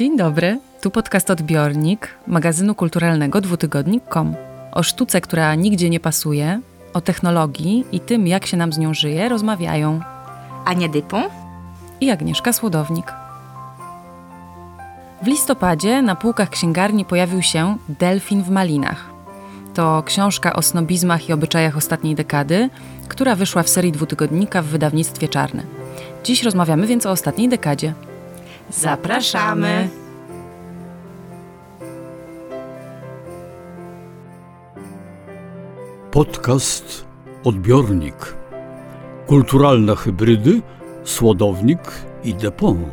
Dzień dobry, tu podcast Odbiornik magazynu kulturalnego dwutygodnik.com. O sztuce, która nigdzie nie pasuje, o technologii i tym, jak się nam z nią żyje, rozmawiają Ania Dypą i Agnieszka Słodownik. W listopadzie na półkach księgarni pojawił się Delfin w Malinach. To książka o snobizmach i obyczajach ostatniej dekady, która wyszła w serii dwutygodnika w wydawnictwie Czarne. Dziś rozmawiamy więc o ostatniej dekadzie. Zapraszamy! Podcast Odbiornik. Kulturalne hybrydy, słodownik i depon.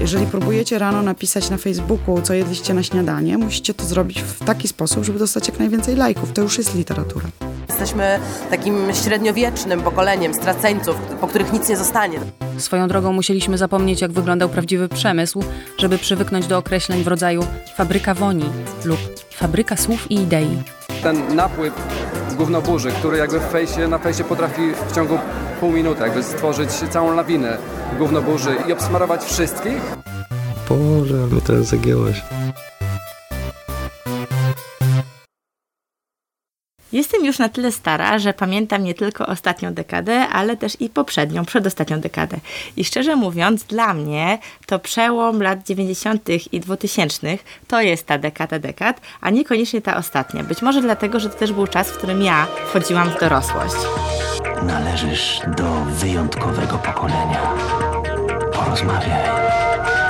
Jeżeli próbujecie rano napisać na Facebooku, co jedliście na śniadanie, musicie to zrobić w taki sposób, żeby dostać jak najwięcej lajków. To już jest literatura. Jesteśmy takim średniowiecznym pokoleniem straceńców, po których nic nie zostanie. Swoją drogą musieliśmy zapomnieć, jak wyglądał prawdziwy przemysł, żeby przywyknąć do określeń w rodzaju fabryka woni lub fabryka słów i idei. ten napływ gównoburzy, który jakby w fejsie, na fejsie potrafi w ciągu pół minuty jakby stworzyć całą lawinę gównoburzy i obsmarować wszystkich, Boże, ale mnie teraz zagięłaś. Jestem już na tyle stara, że pamiętam nie tylko ostatnią dekadę, ale też i poprzednią, przedostatnią dekadę. I szczerze mówiąc, dla mnie to przełom lat 90. i 2000 to jest ta dekada dekad, a niekoniecznie ta ostatnia. Być może dlatego, że to też był czas, w którym ja wchodziłam w dorosłość. Należysz do wyjątkowego pokolenia. Porozmawiaj.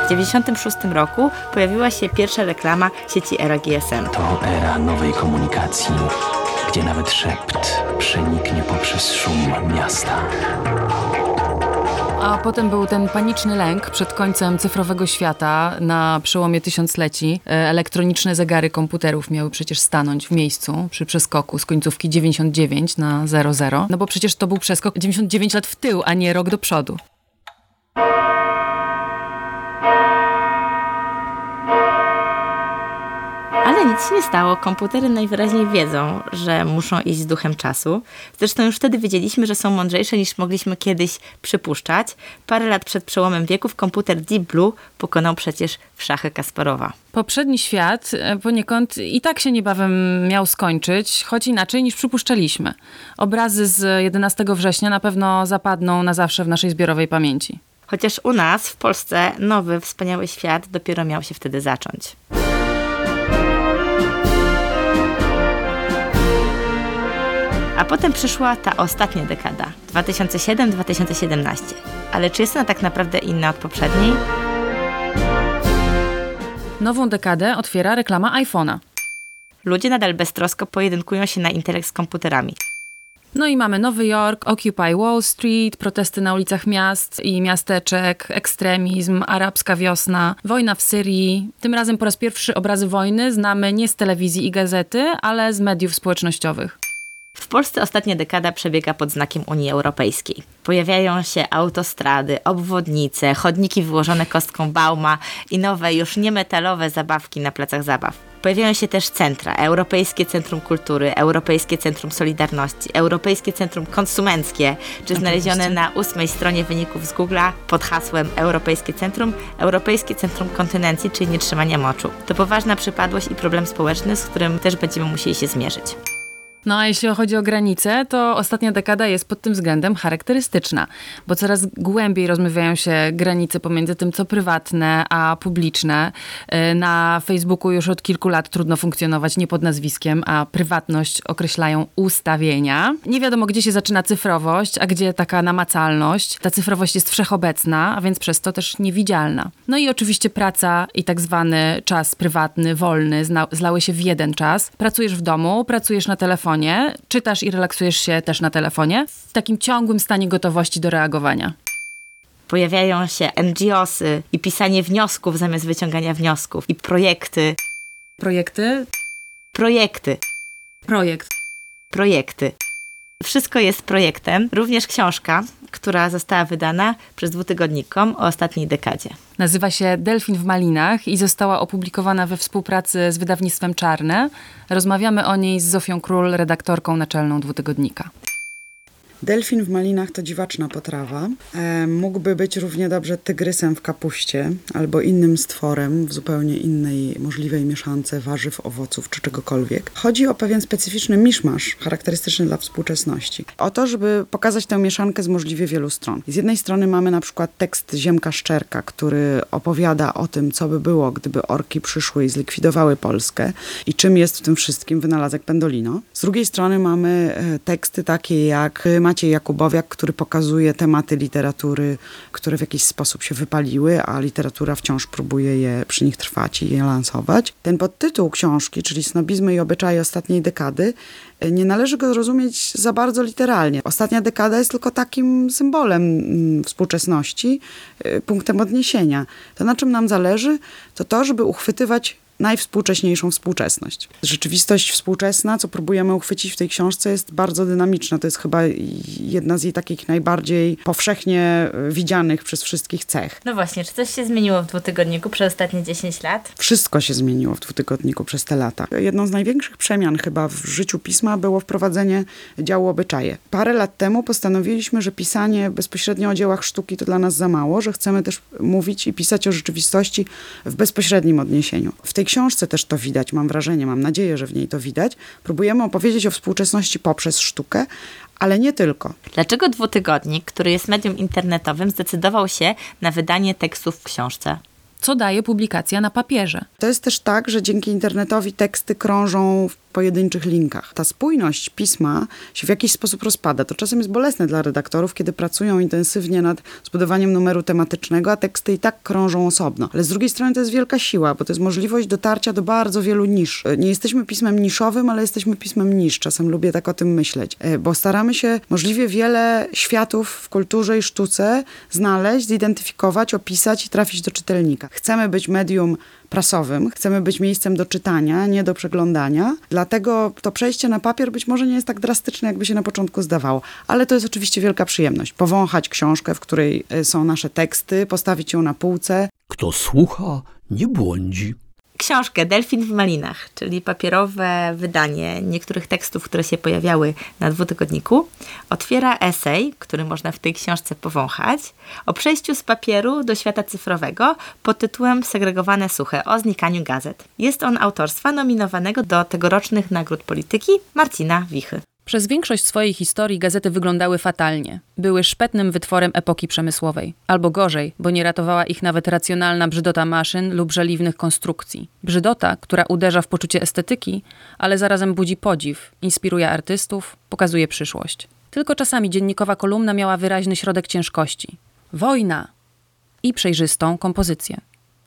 W 96 roku pojawiła się pierwsza reklama sieci Era GSM. To era nowej komunikacji, gdzie nawet szept przeniknie poprzez szum miasta. A potem był ten paniczny lęk przed końcem cyfrowego świata na przełomie tysiącleci. E, Elektroniczne zegary komputerów miały przecież stanąć w miejscu przy przeskoku z końcówki 99 na 00. No bo przecież to był przeskok 99 lat w tył, a nie rok do przodu. Ale nic się nie stało. Komputery najwyraźniej wiedzą, że muszą iść z duchem czasu. Zresztą już wtedy wiedzieliśmy, że są mądrzejsze niż mogliśmy kiedyś przypuszczać. Parę lat przed przełomem wieków komputer Deep Blue pokonał przecież w szachy Kasparowa. Poprzedni świat e, poniekąd i tak się niebawem miał skończyć, choć inaczej niż przypuszczaliśmy. Obrazy z 11 września na pewno zapadną na zawsze w naszej zbiorowej pamięci. Chociaż u nas w Polsce nowy, wspaniały świat dopiero miał się wtedy zacząć. A potem przyszła ta ostatnia dekada 2007-2017. Ale czy jest ona tak naprawdę inna od poprzedniej? Nową dekadę otwiera reklama iPhone'a. Ludzie nadal beztrosko pojedynkują się na intelekt z komputerami. No i mamy Nowy Jork, Occupy Wall Street, protesty na ulicach miast i miasteczek, ekstremizm, arabska wiosna, wojna w Syrii. Tym razem po raz pierwszy obrazy wojny znamy nie z telewizji i gazety, ale z mediów społecznościowych. W Polsce ostatnia dekada przebiega pod znakiem Unii Europejskiej. Pojawiają się autostrady, obwodnice, chodniki wyłożone kostką bauma i nowe, już niemetalowe zabawki na placach zabaw. Pojawiają się też centra, Europejskie Centrum Kultury, Europejskie Centrum Solidarności, Europejskie Centrum Konsumenckie, czy znalezione na ósmej stronie wyników z Google'a pod hasłem Europejskie Centrum, Europejskie Centrum Kontynencji, czyli nietrzymania moczu. To poważna przypadłość i problem społeczny, z którym też będziemy musieli się zmierzyć. No a jeśli chodzi o granice, to ostatnia dekada jest pod tym względem charakterystyczna, bo coraz głębiej rozmywają się granice pomiędzy tym, co prywatne, a publiczne. Yy, Na Facebooku już od kilku lat trudno funkcjonować nie pod nazwiskiem, a prywatność określają ustawienia. Nie wiadomo, gdzie się zaczyna cyfrowość, a gdzie taka namacalność. Ta cyfrowość jest wszechobecna, a więc przez to też niewidzialna. No i oczywiście praca i tak zwany czas prywatny, wolny zlały się w jeden czas. Pracujesz w domu, pracujesz na telefonie, czytasz i relaksujesz się też na telefonie, w takim ciągłym stanie gotowości do reagowania. Pojawiają się NGOsy i pisanie wniosków zamiast wyciągania wniosków i projekty, Projekty? projekty, Projekt. projekty. Wszystko jest projektem, również książka, która została wydana przez dwutygodnikom o ostatniej dekadzie. Nazywa się Delfin w Malinach i została opublikowana we współpracy z wydawnictwem Czarne. Rozmawiamy o niej z Zofią Król, redaktorką naczelną dwutygodnika. Delfin w malinach to dziwaczna potrawa. E, mógłby być równie dobrze tygrysem w kapuście albo innym stworem w zupełnie innej możliwej mieszance warzyw, owoców czy czegokolwiek. Chodzi o pewien specyficzny miszmasz charakterystyczny dla współczesności. O to, żeby pokazać tę mieszankę z możliwie wielu stron. Z jednej strony mamy na przykład tekst Ziemka Szczerka, który opowiada o tym, co by było, gdyby orki przyszły i zlikwidowały Polskę i czym jest w tym wszystkim wynalazek Pendolino. Z drugiej strony mamy e, teksty takie jak Maciej Jakubowiak, który pokazuje tematy literatury, które w jakiś sposób się wypaliły, a literatura wciąż próbuje je przy nich trwać i je lansować. Ten podtytuł książki, czyli Snobizmy i obyczaje ostatniej dekady, nie należy go rozumieć za bardzo literalnie. Ostatnia dekada jest tylko takim symbolem mm, współczesności, y, punktem odniesienia. To, na czym nam zależy, to to, żeby uchwytywać najwspółcześniejszą współczesność. Rzeczywistość współczesna, co próbujemy uchwycić w tej książce, jest bardzo dynamiczna. To jest chyba jedna z jej takich najbardziej powszechnie widzianych przez wszystkich cech. No właśnie, czy coś się zmieniło w dwutygodniku przez ostatnie 10 lat? Wszystko się zmieniło w dwutygodniku przez te lata. Jedną z największych przemian chyba w życiu pisma było wprowadzenie działu obyczaje. Parę lat temu postanowiliśmy, że pisanie bezpośrednio o dziełach sztuki to dla nas za mało, że chcemy też mówić i pisać o rzeczywistości w bezpośrednim odniesieniu. W tej książce też to widać, mam wrażenie, mam nadzieję, że w niej to widać. Próbujemy opowiedzieć o współczesności poprzez sztukę, ale nie tylko. Dlaczego dwutygodnik, który jest medium internetowym, zdecydował się na wydanie tekstów w książce? Co daje publikacja na papierze? To jest też tak, że dzięki internetowi teksty krążą w pojedynczych linkach. Ta spójność pisma się w jakiś sposób rozpada. To czasem jest bolesne dla redaktorów, kiedy pracują intensywnie nad zbudowaniem numeru tematycznego, a teksty i tak krążą osobno. Ale z drugiej strony to jest wielka siła, bo to jest możliwość dotarcia do bardzo wielu nisz. Nie jesteśmy pismem niszowym, ale jesteśmy pismem nisz. Czasem lubię tak o tym myśleć, e, bo staramy się możliwie wiele światów w kulturze i sztuce znaleźć, zidentyfikować, opisać i trafić do czytelnika. Chcemy być medium prasowym. Chcemy być miejscem do czytania, nie do przeglądania. Dlatego to przejście na papier być może nie jest tak drastyczne, jakby się na początku zdawało. Ale to jest oczywiście wielka przyjemność. Powąchać książkę, w której e, są nasze teksty, postawić ją na półce. Kto słucha, nie błądzi książkę Delfin w malinach, czyli papierowe wydanie niektórych tekstów, które się pojawiały na dwutygodniku, otwiera esej, który można w tej książce powąchać, o przejściu z papieru do świata cyfrowego pod tytułem Segregowane suche o znikaniu gazet. Jest on autorstwa nominowanego do tegorocznych nagród polityki Marcina Wichy. Przez większość swojej historii gazety wyglądały fatalnie. Były szpetnym wytworem epoki przemysłowej. Albo gorzej, bo nie ratowała ich nawet racjonalna brzydota maszyn lub żeliwnych konstrukcji. Brzydota, która uderza w poczucie estetyki, ale zarazem budzi podziw, inspiruje artystów, pokazuje przyszłość. Tylko czasami dziennikowa kolumna miała wyraźny środek ciężkości. Wojna! I przejrzystą kompozycję.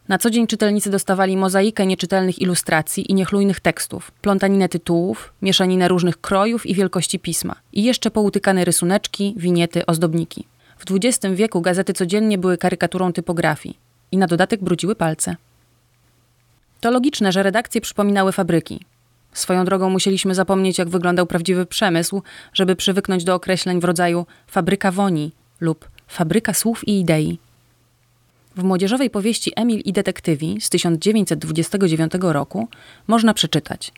Na co dzień czytelnicy dostawali mozaikę nieczytelnych ilustracji i niechlujnych tekstów, plątaninę tytułów, mieszaninę różnych krojów i wielkości pisma i jeszcze poutykane rysuneczki, winiety, ozdobniki. W XX wieku gazety codziennie były karykaturą typografii i na dodatek brudziły palce. To logiczne, że redakcje przypominały fabryki. Swoją drogą musieliśmy zapomnieć, jak wyglądał prawdziwy przemysł, żeby przywyknąć do określeń w rodzaju fabryka woni lub fabryka słów i idei. W młodzieżowej powieści Emil i detektywi z 1929 roku można przeczytać.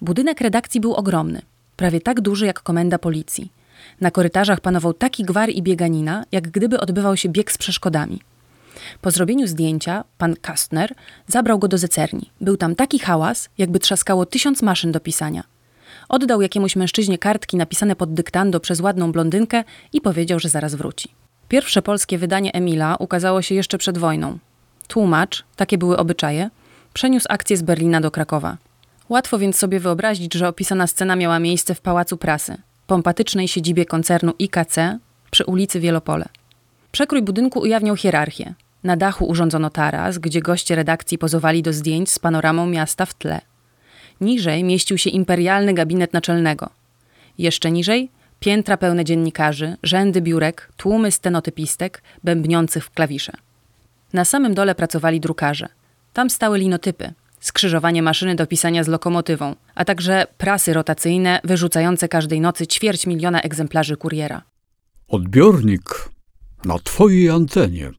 Budynek redakcji był ogromny, prawie tak duży jak komenda policji. Na korytarzach panował taki gwar i bieganina, jak gdyby odbywał się bieg z przeszkodami. Po zrobieniu zdjęcia pan Kastner zabrał go do zecerni. Był tam taki hałas, jakby trzaskało tysiąc maszyn do pisania. Oddał jakiemuś mężczyźnie kartki napisane pod dyktando przez ładną blondynkę i powiedział, że zaraz wróci. Pierwsze polskie wydanie Emila ukazało się jeszcze przed wojną. Tłumacz, takie były obyczaje, przeniósł akcję z Berlina do Krakowa. Łatwo więc sobie wyobrazić, że opisana scena miała miejsce w Pałacu Prasy, pompatycznej siedzibie koncernu IKC przy ulicy Wielopole. Przekrój budynku ujawniał hierarchię. Na dachu urządzono taras, gdzie goście redakcji pozowali do zdjęć z panoramą miasta w tle. Niżej mieścił się imperialny gabinet naczelnego. Jeszcze niżej Piętra pełne dziennikarzy, rzędy biurek, tłumy stenotypistek, bębniących w klawisze. Na samym dole pracowali drukarze. Tam stały linotypy, skrzyżowanie maszyny do pisania z lokomotywą, a także prasy rotacyjne wyrzucające każdej nocy ćwierć miliona egzemplarzy kuriera. Odbiornik na Twojej antenie.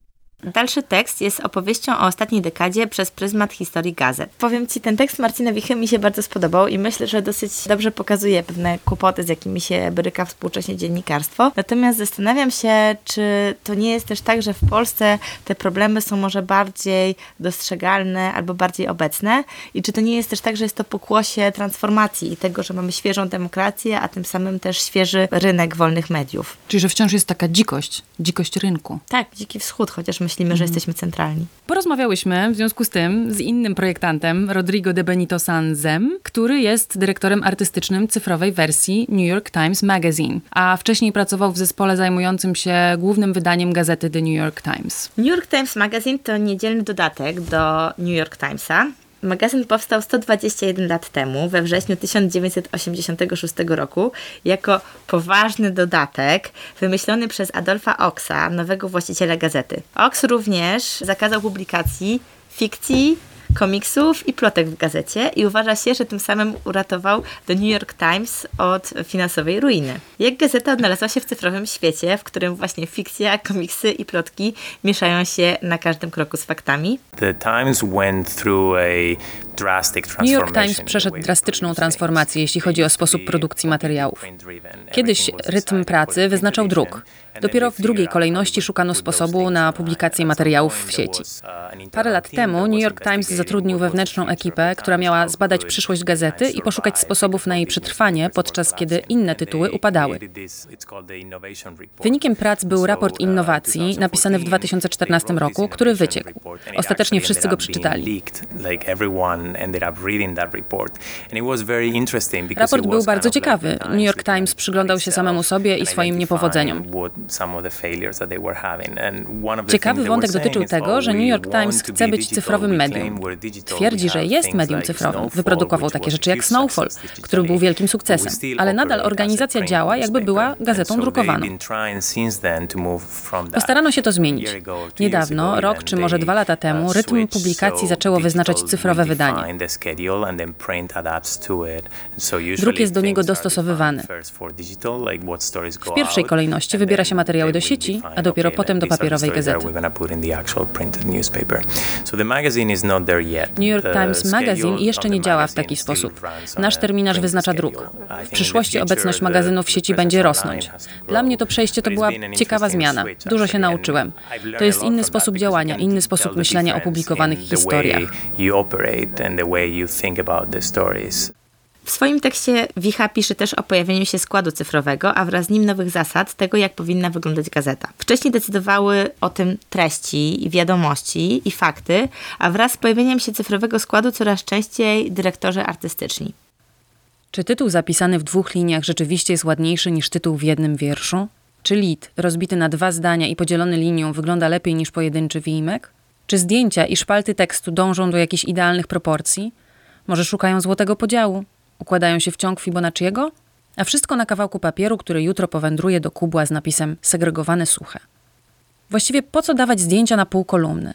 Dalszy tekst jest opowieścią o ostatniej dekadzie przez pryzmat historii gazet. Powiem Ci, ten tekst Marcina Wichy mi się bardzo spodobał i myślę, że dosyć dobrze pokazuje pewne kłopoty, z jakimi się boryka współcześnie dziennikarstwo. Natomiast zastanawiam się, czy to nie jest też tak, że w Polsce te problemy są może bardziej dostrzegalne albo bardziej obecne i czy to nie jest też tak, że jest to pokłosie transformacji i tego, że mamy świeżą demokrację, a tym samym też świeży rynek wolnych mediów. Czyli, że wciąż jest taka dzikość, dzikość rynku. Tak, dziki wschód, chociaż myślimy, że jesteśmy centralni. Porozmawiałyśmy w związku z tym z innym projektantem, Rodrigo de Benito Sanzem, który jest dyrektorem artystycznym cyfrowej wersji New York Times Magazine, a wcześniej pracował w zespole zajmującym się głównym wydaniem gazety The New York Times. New York Times Magazine to niedzielny dodatek do New York Timesa. Magazyn powstał 121 lat temu, we wrześniu 1986 roku, jako poważny dodatek wymyślony przez Adolfa Oxa, nowego właściciela gazety. Ox również zakazał publikacji fikcji, komiksów i plotek w gazecie i uważa się, że tym samym uratował The New York Times od finansowej ruiny. Jak gazeta odnalazła się w cyfrowym świecie, w którym właśnie fikcja, komiksy i plotki mieszają się na każdym kroku z faktami? The Times went through a New York Times przeszedł drastyczną transformację, jeśli chodzi o sposób produkcji materiałów. Kiedyś rytm pracy wyznaczał druk. Dopiero w drugiej kolejności szukano sposobu na publikację materiałów w sieci. Parę lat temu New York Times zatrudnił wewnętrzną ekipę, która miała zbadać przyszłość gazety i poszukać sposobów na jej przetrwanie, podczas kiedy inne tytuły upadały. Wynikiem prac był raport innowacji napisany w 2014 roku, który wyciekł. Ostatecznie wszyscy go przeczytali. Raport był bardzo ciekawy. New York Times przyglądał się samemu sobie i swoim niepowodzeniom. Ciekawy wątek dotyczył tego, że New York Times chce być cyfrowym medium. Twierdzi, że jest medium cyfrowym. Wyprodukował takie rzeczy jak Snowfall, który był wielkim sukcesem, ale nadal organizacja działa, jakby była gazetą drukowaną. Postarano się to zmienić. Niedawno, rok czy może dwa lata temu, rytm publikacji zaczęło wyznaczać cyfrowe wydanie. Druk jest do niego dostosowywany. W pierwszej kolejności wybiera się materiały do sieci, a dopiero potem do papierowej gazety. New York Times Magazine jeszcze nie działa w taki sposób. Nasz terminarz wyznacza druk. W przyszłości obecność magazynu w sieci będzie rosnąć. Dla mnie to przejście to była ciekawa zmiana. Dużo się nauczyłem. To jest inny sposób działania, inny sposób myślenia o publikowanych historiach. W swoim tekście Wicha pisze też o pojawieniu się składu cyfrowego, a wraz z nim nowych zasad tego, jak powinna wyglądać gazeta. Wcześniej decydowały o tym treści, wiadomości i fakty, a wraz z pojawieniem się cyfrowego składu coraz częściej dyrektorzy artystyczni. Czy tytuł zapisany w dwóch liniach rzeczywiście jest ładniejszy niż tytuł w jednym wierszu? Czy lit rozbity na dwa zdania i podzielony linią wygląda lepiej niż pojedynczy wimek? Czy zdjęcia i szpalty tekstu dążą do jakichś idealnych proporcji? Może szukają złotego podziału? Układają się w ciąg Fibonacciego? A wszystko na kawałku papieru, który jutro powędruje do kubła z napisem segregowane suche. Właściwie po co dawać zdjęcia na pół kolumny?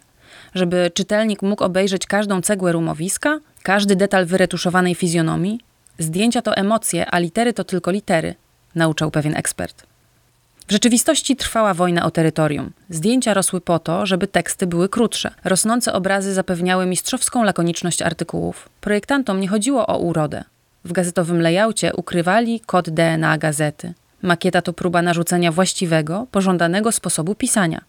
Żeby czytelnik mógł obejrzeć każdą cegłę rumowiska, każdy detal wyretuszowanej fizjonomii? Zdjęcia to emocje, a litery to tylko litery, nauczał pewien ekspert. W rzeczywistości trwała wojna o terytorium. Zdjęcia rosły po to, żeby teksty były krótsze. Rosnące obrazy zapewniały mistrzowską lakoniczność artykułów. Projektantom nie chodziło o urodę. W gazetowym layoutie ukrywali kod DNA gazety. Makieta to próba narzucenia właściwego, pożądanego sposobu pisania.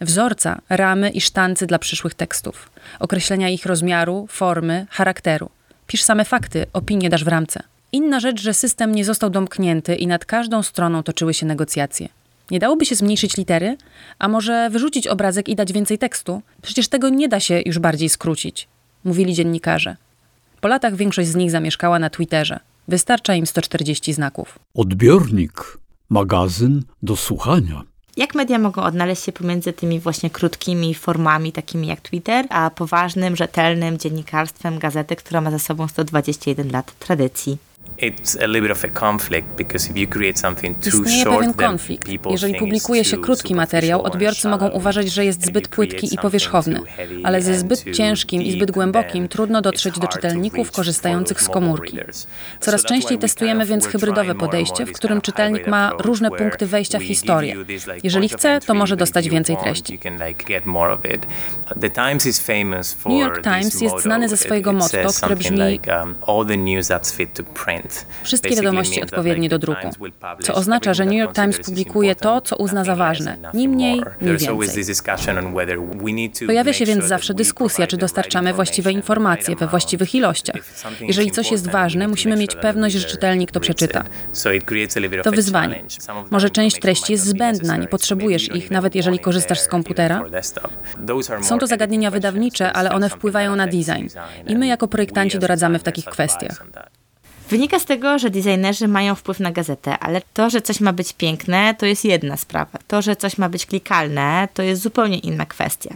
Wzorca, ramy i sztancy dla przyszłych tekstów. Określenia ich rozmiaru, formy, charakteru. Pisz same fakty, opinie dasz w ramce. Inna rzecz, że system nie został domknięty i nad każdą stroną toczyły się negocjacje. Nie dałoby się zmniejszyć litery, a może wyrzucić obrazek i dać więcej tekstu? Przecież tego nie da się już bardziej skrócić, mówili dziennikarze. Po latach większość z nich zamieszkała na Twitterze. Wystarcza im 140 znaków. Odbiornik, magazyn do słuchania. Jak media mogą odnaleźć się pomiędzy tymi właśnie krótkimi formami, takimi jak Twitter, a poważnym, rzetelnym dziennikarstwem gazety, która ma za sobą 121 lat tradycji? It's a little bit of a conflict because if you create something too Istnieje short, pewien then konflikt. people Jeżeli publikuje się krótki materiał, odbiorcy mogą uważać, że jest zbyt płytki i powierzchowny, ale ze zbyt ciężkim i zbyt głębokim trudno dotrzeć do czytelników korzystających z komórki. Coraz częściej testujemy więc hybrydowe podejście, w którym czytelnik ma różne punkty wejścia w historię. Jeżeli chce, to może dostać więcej treści. New York Times jest znany ze swojego motto, które brzmi Wszystkie wiadomości odpowiednie do druku. Co oznacza, że New York Times publikuje to, co uzna za ważne. Ni mniej, ni więcej. Pojawia się więc zawsze dyskusja, czy dostarczamy właściwe informacje we właściwych ilościach. Jeżeli coś jest ważne, musimy mieć pewność, że czytelnik to przeczyta. To wyzwanie. Może część treści jest zbędna, nie potrzebujesz ich, nawet jeżeli korzystasz z komputera. Są to zagadnienia wydawnicze, ale one wpływają na design. I my jako projektanci doradzamy w takich kwestiach. Wynika z tego, że designerzy mają wpływ na gazetę, ale to, że coś ma być piękne, to jest jedna sprawa. To, że coś ma być klikalne, to jest zupełnie inna kwestia.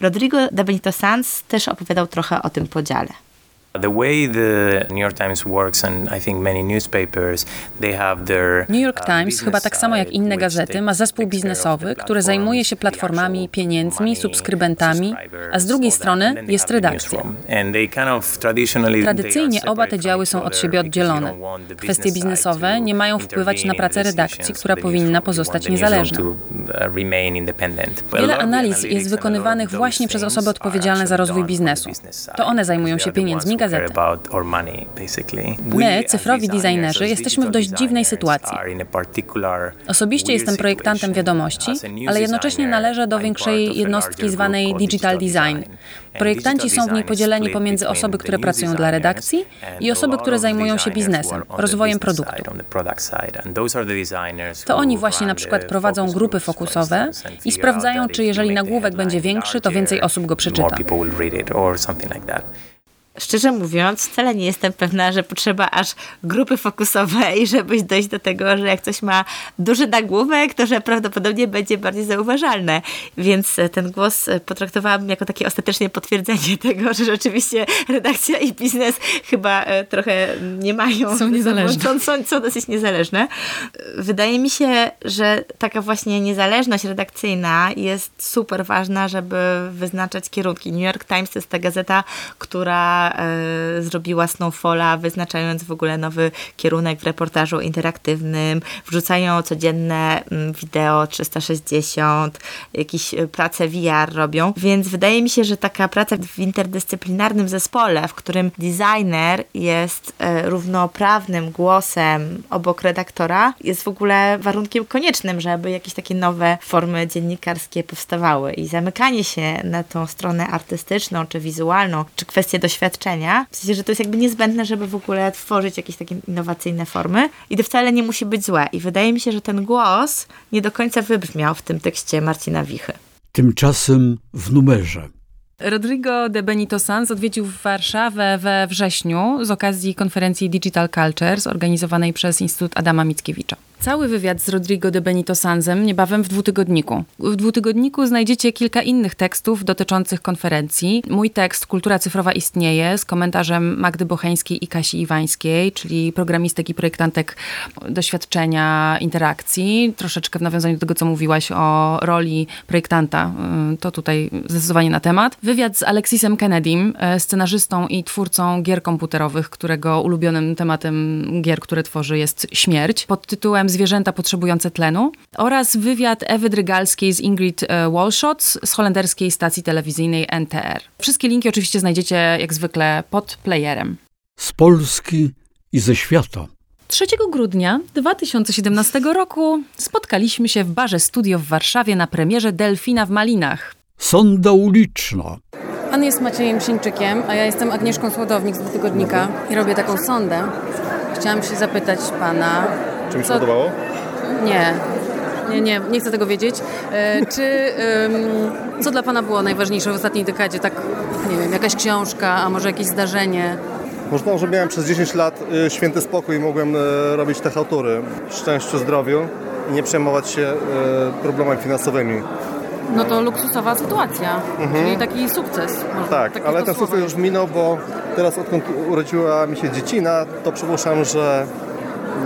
Rodrigo de Benito Sanz też opowiadał trochę o tym podziale. The way the New York Times works and I think many newspapers, they have their New York uh, Times, chyba tak samo jak inne gazety, ma zespół biznesowy, który zajmuje się platformami, pieniędzmi, subskrybentami, a z drugiej strony jest redakcja. Tradycyjnie oba te działy są od siebie oddzielone. Kwestie biznesowe nie mają wpływać na pracę redakcji, która powinna pozostać niezależna. uh, Wiele analiz jest wykonywanych właśnie przez osoby odpowiedzialne za rozwój biznesu. To one zajmują się pieniędzmi basically. My, cyfrowi designerzy, jesteśmy w dość dziwnej sytuacji. Osobiście jestem projektantem wiadomości, ale jednocześnie należę do większej jednostki zwanej Digital Design. Projektanci są w niej podzieleni pomiędzy osoby, które pracują dla redakcji i osoby, które zajmują się biznesem, rozwojem produktu. To oni właśnie na przykład prowadzą grupy fokusowe i sprawdzają, czy jeżeli nagłówek będzie większy, to więcej osób go przeczyta. Szczerze mówiąc, wcale nie jestem pewna, że potrzeba aż grupy fokusowej, żebyś dojść do tego, że jak coś ma duży nagłówek, to że prawdopodobnie będzie bardziej zauważalne. Więc e, ten głos e, potraktowałabym jako takie ostatecznie potwierdzenie tego, że rzeczywiście redakcja i biznes chyba e, trochę nie mają. Są niezależne. Są, są, są dosyć niezależne. Wydaje mi się, że taka właśnie niezależność redakcyjna jest super ważna, żeby wyznaczać kierunki. New York Times to jest ta gazeta, która e, zrobiła Snowfalla, wyznaczając w ogóle nowy kierunek w reportażu interaktywnym. Wrzucają codzienne mm, wideo 360, jakieś e, prace VR robią. Więc wydaje mi się, że taka praca w interdyscyplinarnym zespole, w którym designer jest e, równoprawnym głosem obok redaktora, jest w ogóle warunkiem koniecznym, żeby jakieś takie nowe formy dziennikarskie powstawały. I zamykanie się na tą stronę artystyczną, czy wizualną, czy kwestię doświadczenia, w sensie, że to jest jakby niezbędne, żeby w ogóle tworzyć jakieś takie innowacyjne formy. I to wcale nie musi być złe. I wydaje mi się, że ten głos nie do końca wybrzmiał w tym tekście Marcina Wichy. Tymczasem w numerze. Rodrigo de Benito Sanz odwiedził Warszawę we wrześniu z okazji konferencji Digital Culture zorganizowanej przez Instytut Adama Mickiewicza. Cały wywiad z Rodrigo de Benito Sanzem niebawem w dwutygodniku. W dwutygodniku znajdziecie kilka innych tekstów dotyczących konferencji. Mój tekst Kultura cyfrowa istnieje z komentarzem Magdy Bocheńskiej i Kasi Iwańskiej, czyli programistek i projektantek doświadczenia interakcji. Troszeczkę w nawiązaniu do tego, co mówiłaś o roli projektanta, y, to tutaj zdecydowanie na temat. Wywiad z Alexisem Kennedym, e, scenarzystą i twórcą gier komputerowych, którego ulubionym tematem gier, które tworzy jest śmierć, pod tytułem Zwierzęta potrzebujące tlenu oraz wywiad Ewy Drygalskiej z Ingrid e, Wallshots z holenderskiej stacji telewizyjnej NTR. Wszystkie linki oczywiście znajdziecie jak zwykle pod playerem. Z Polski i ze świata. 3 grudnia 2017 roku spotkaliśmy się w barze studio w Warszawie na premierze Delfina w Malinach. Sonda uliczna. Pan jest Maciejem Sińczykiem, a ja jestem Agnieszką Słodownik z tygodnika i robię taką sondę. Chciałam się zapytać pana... Czy mi się co- podobało? Nie. Nie, nie, nie chcę tego wiedzieć. E, czy co dla pana było najważniejsze w ostatniej dekadzie? Tak, nie wiem, jakaś książka, a może jakieś zdarzenie? Może to, że miałem przez 10 lat y, święty spokój i mogłem y, robić te chałtury. Szczęściu, zdrowiu i nie przejmować się y, problemami finansowymi. no to luksusowa sytuacja, czyli taki sukces. Tak, ale ten sukces już minął, bo teraz odkąd urodziła mi się dziecina, to przypuszczam, że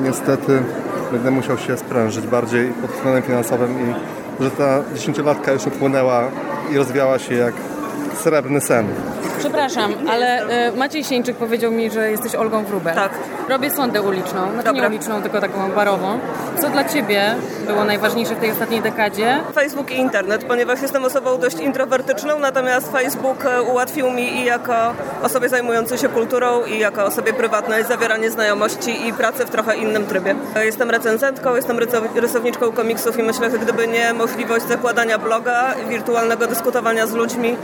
niestety będę musiał się sprężyć bardziej pod względem finansowym i że ta dziesięciolatka już upłynęła i rozwiała się jak srebrny sen. Przepraszam, ale e, Maciej Sieńczyk powiedział mi, że jesteś Olgą Wróbel. Tak. Robię sondę uliczną, znaczy nie Dobra. uliczną, tylko taką barową. Co dla Ciebie było najważniejsze w tej ostatniej dekadzie? Facebook i internet, ponieważ jestem osobą dość introwertyczną, natomiast Facebook e, ułatwił mi i jako osobie zajmującej się kulturą i jako osobie prywatnej zawieranie znajomości i pracę w trochę innym trybie. E, Jestem recenzentką, jestem rysow- rysowniczką komiksów i myślę, że gdyby nie możliwość zakładania bloga, wirtualnego dyskutowania z ludźmi,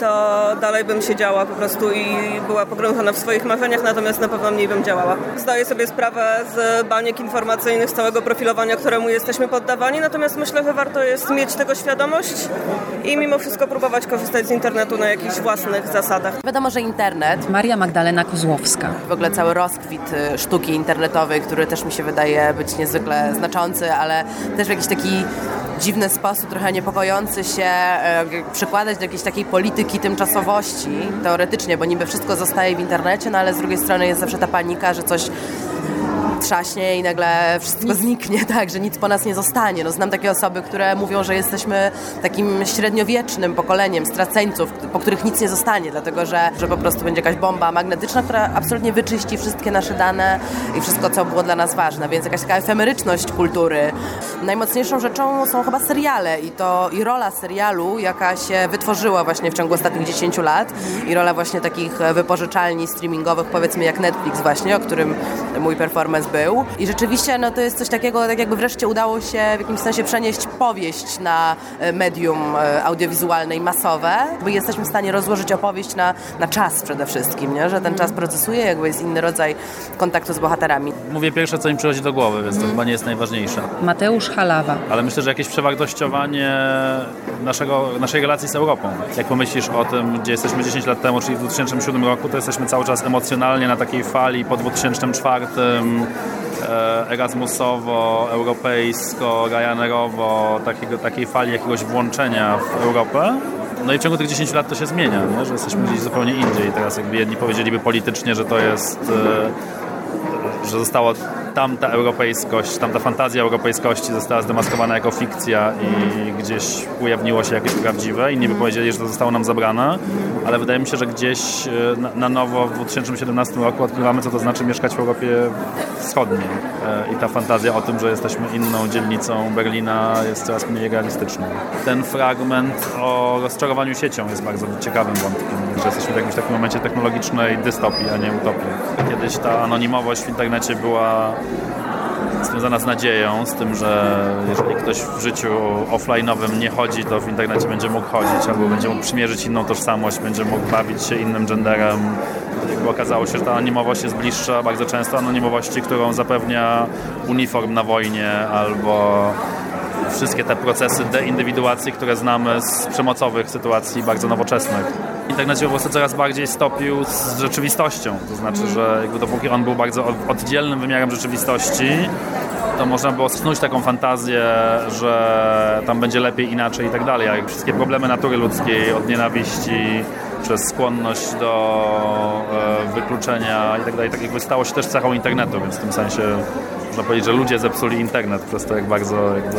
to dalej bym siedziała po prostu i była pogrążona w swoich marzeniach, natomiast na pewno mniej bym działała. Zdaję sobie sprawę z baniek informacyjnych, z całego profilowania, któremu jesteśmy poddawani, natomiast myślę, że warto jest mieć tego świadomość i mimo wszystko próbować korzystać z internetu na jakichś własnych zasadach. Wiadomo, że internet, Maria Magdalena Kozłowska. w ogóle cały rozkwit y, sztuki internetowej, który też mi się wydaje być niezwykle znaczący, ale też w jakiś taki dziwny sposób, trochę niepokojący się, e, przykładać do jakiejś takiej polityki tymczasowości, teoretycznie, bo niby wszystko zostaje w internecie, no ale z drugiej strony jest zawsze ta panika, że coś trzaśnie i nagle wszystko zniknie, tak, że nic po nas nie zostanie. No, znam takie osoby, które mówią, że jesteśmy takim średniowiecznym pokoleniem straceńców, po których nic nie zostanie, dlatego że, że po prostu będzie jakaś bomba magnetyczna, która absolutnie wyczyści wszystkie nasze dane i wszystko, co było dla nas ważne, więc jakaś taka efemeryczność kultury. Najmocniejszą rzeczą są chyba seriale i to i rola serialu, jaka się wytworzyła właśnie w ciągu ostatnich 10 lat i rola właśnie takich wypożyczalni streamingowych, powiedzmy jak Netflix właśnie, o którym mój performance był. I rzeczywiście no, to jest coś takiego, tak jakby wreszcie udało się w jakimś sensie przenieść powieść na e, medium e, audiowizualne i masowe, bo jesteśmy w stanie rozłożyć opowieść na, na czas przede wszystkim, nie? że ten czas procesuje, jakby jest inny rodzaj kontaktu z bohaterami. Mówię pierwsze, co mi przychodzi do głowy, więc to chyba nie jest najważniejsze. Mateusz Halawa. Ale myślę, że jakieś przewartościowanie naszego, naszej relacji z Europą. Jak pomyślisz o tym, gdzie jesteśmy 10 lat temu, czyli w 2007 roku, to jesteśmy cały czas emocjonalnie na takiej fali po 2004 e, Erasmusowo, europejsko, Ryanerowo, takiego, takiej fali jakiegoś włączenia w Europę. No i w ciągu tych 10 lat to się zmienia, nie? że jesteśmy gdzieś zupełnie indziej. Teraz jakby jedni powiedzieliby politycznie, że to jest e, że została tamta europejskość, tamta fantazja europejskości została zdemaskowana jako fikcja i gdzieś ujawniło się jakieś prawdziwe. Inni by powiedzieli, że to zostało nam zabrane, ale wydaje mi się, że gdzieś e, na, na nowo w 2017 roku odkrywamy, co to znaczy mieszkać w Europie Wschodniej. E, I ta fantazja o tym, że jesteśmy inną dzielnicą Berlina jest coraz mniej realistyczna. Ten fragment o rozczarowaniu siecią jest bardzo ciekawym wątkiem, że jesteśmy w jakimś takim momencie technologicznej dystopii, a nie utopii. Kiedyś ta anonimowość w internecie była związana z nadzieją, z tym, że jeżeli ktoś w życiu offline'owym nie chodzi, to w internecie będzie mógł chodzić, albo będzie mógł przymierzyć inną tożsamość, będzie mógł bawić się innym genderem. Jakby okazało się, że ta anonimowość jest bliższa bardzo często anonimowości, którą zapewnia uniform na wojnie, albo wszystkie te procesy deindywiduacji, które znamy z przemocowych sytuacji bardzo nowoczesnych. Internet się po prostu coraz bardziej stopił z rzeczywistością. To znaczy, że jakby dopóki on był bardzo od- oddzielnym wymiarem rzeczywistości, to można było snuć taką fantazję, że tam będzie lepiej, inaczej i tak dalej. Wszystkie problemy natury ludzkiej, od nienawiści, przez skłonność do e, wykluczenia i tak dalej, tak jakby stało się też cechą internetu, więc w tym sensie można powiedzieć, że ludzie zepsuli internet przez to, jak bardzo jakby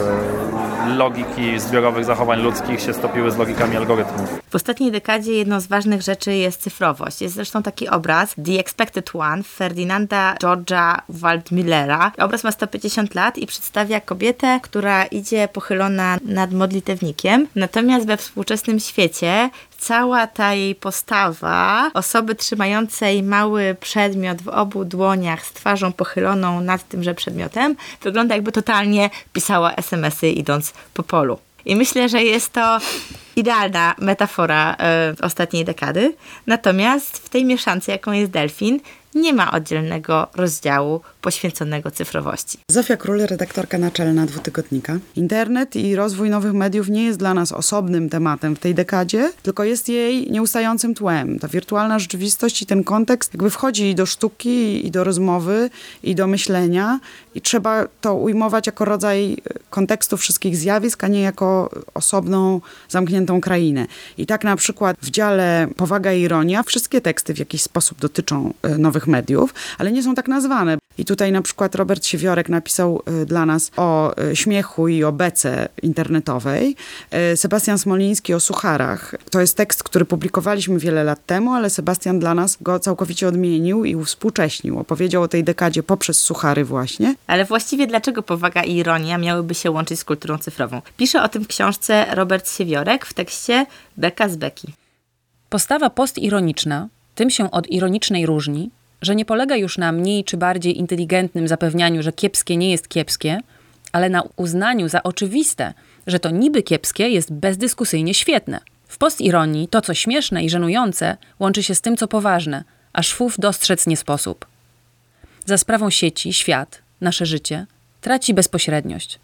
logiki zbiorowych zachowań ludzkich się stopiły z logikami algorytmów. W ostatniej dekadzie jedną z ważnych rzeczy jest cyfrowość. Jest zresztą taki obraz The Expected One Ferdinanda George'a Waldmillera. Obraz ma 150 lat i przedstawia kobietę, która idzie pochylona nad modlitewnikiem. Natomiast we współczesnym świecie cała ta jej postawa osoby trzymającej mały przedmiot w obu dłoniach z twarzą pochyloną nad tymże przedmiotem wygląda jakby totalnie pisała SMS-y idąc po polu. I myślę, że jest to idealna metafora e, ostatniej dekady. Natomiast w tej mieszance, jaką jest delfin, nie ma oddzielnego rozdziału poświęconego cyfrowości. Zofia Król, redaktorka naczelna dwutygodnika. Internet i rozwój nowych mediów nie jest dla nas osobnym tematem w tej dekadzie, tylko jest jej nieustającym tłem. Ta wirtualna rzeczywistość i ten kontekst jakby wchodzi do sztuki, i do rozmowy, i do myślenia i trzeba to ujmować jako rodzaj kontekstu wszystkich zjawisk, a nie jako osobną, zamkniętą krainę. I tak na przykład w dziale Powaga i ironia wszystkie teksty w jakiś sposób dotyczą e, nowych mediów, ale nie są tak nazwane. I tutaj na przykład Robert Siewiorek napisał e, dla nas o e, śmiechu i o bece internetowej. Sebastian Smoliński o sucharach. To jest tekst, który publikowaliśmy wiele lat temu, ale Sebastian dla nas go całkowicie odmienił i uwspółcześnił. Opowiedział o tej dekadzie poprzez suchary właśnie. Ale właściwie dlaczego powaga i ironia miałyby się łączyć z kulturą cyfrową? Pisze o tym w książce Robert Siewiorek w tekście Beka z Beki. Postawa postironiczna tym się od ironicznej różni, że nie polega już na mniej czy bardziej inteligentnym zapewnianiu, że kiepskie nie jest kiepskie, ale na uznaniu za oczywiste, że to niby kiepskie jest bezdyskusyjnie świetne. W postironii to, co śmieszne i żenujące, łączy się z tym, co poważne, a szwów dostrzec nie sposób. Za sprawą sieci, świat, nasze życie, traci bezpośredniość.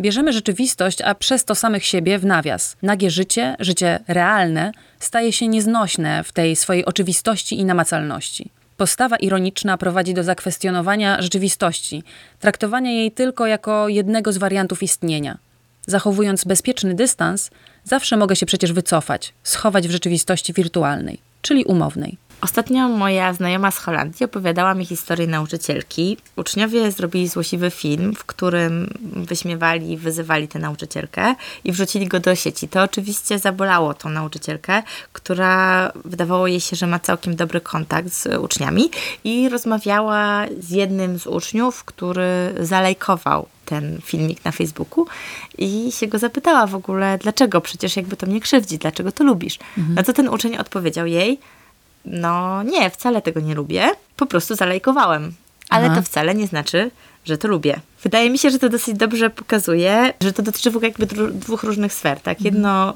Bierzemy rzeczywistość, a przez to samych siebie w nawias. Nagie życie, życie realne, staje się nieznośne w tej swojej oczywistości i namacalności. Postawa ironiczna prowadzi do zakwestionowania rzeczywistości, traktowania jej tylko jako jednego z wariantów istnienia. Zachowując bezpieczny dystans, zawsze mogę się przecież wycofać, schować w rzeczywistości wirtualnej, czyli umownej. Ostatnio moja znajoma z Holandii opowiadała mi historię nauczycielki. Uczniowie zrobili złośliwy film, w którym wyśmiewali, wyzywali tę nauczycielkę i wrzucili go do sieci. To oczywiście zabolało tą nauczycielkę, która wydawało jej się, że ma całkiem dobry kontakt z uczniami i rozmawiała z jednym z uczniów, który zalajkował ten filmik na Facebooku i się go zapytała w ogóle, dlaczego przecież jakby to mnie krzywdzi, dlaczego to lubisz. Mhm. Na co ten uczeń odpowiedział jej, no nie, wcale tego nie lubię, po prostu zalajkowałem. Ale Aha. to wcale nie znaczy, że to lubię. Wydaje mi się, że to dosyć dobrze pokazuje, że to dotyczy w ogóle jakby dwóch różnych sfer. Tak? Jedno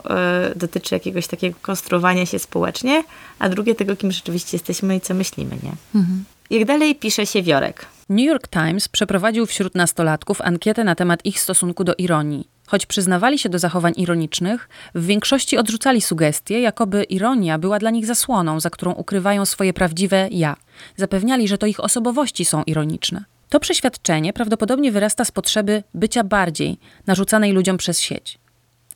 y, dotyczy jakiegoś takiego konstruowania się społecznie, a drugie tego, kim rzeczywiście jesteśmy i co myślimy, nie? Mhm. Jak dalej pisze się Wiorek. New York Times przeprowadził wśród nastolatków ankietę na temat ich stosunku do ironii. Choć przyznawali się do zachowań ironicznych, w większości odrzucali sugestie, jakoby ironia była dla nich zasłoną, za którą ukrywają swoje prawdziwe ja. Zapewniali, że to ich osobowości są ironiczne. To przeświadczenie prawdopodobnie wyrasta z potrzeby bycia bardziej, narzucanej ludziom przez sieć.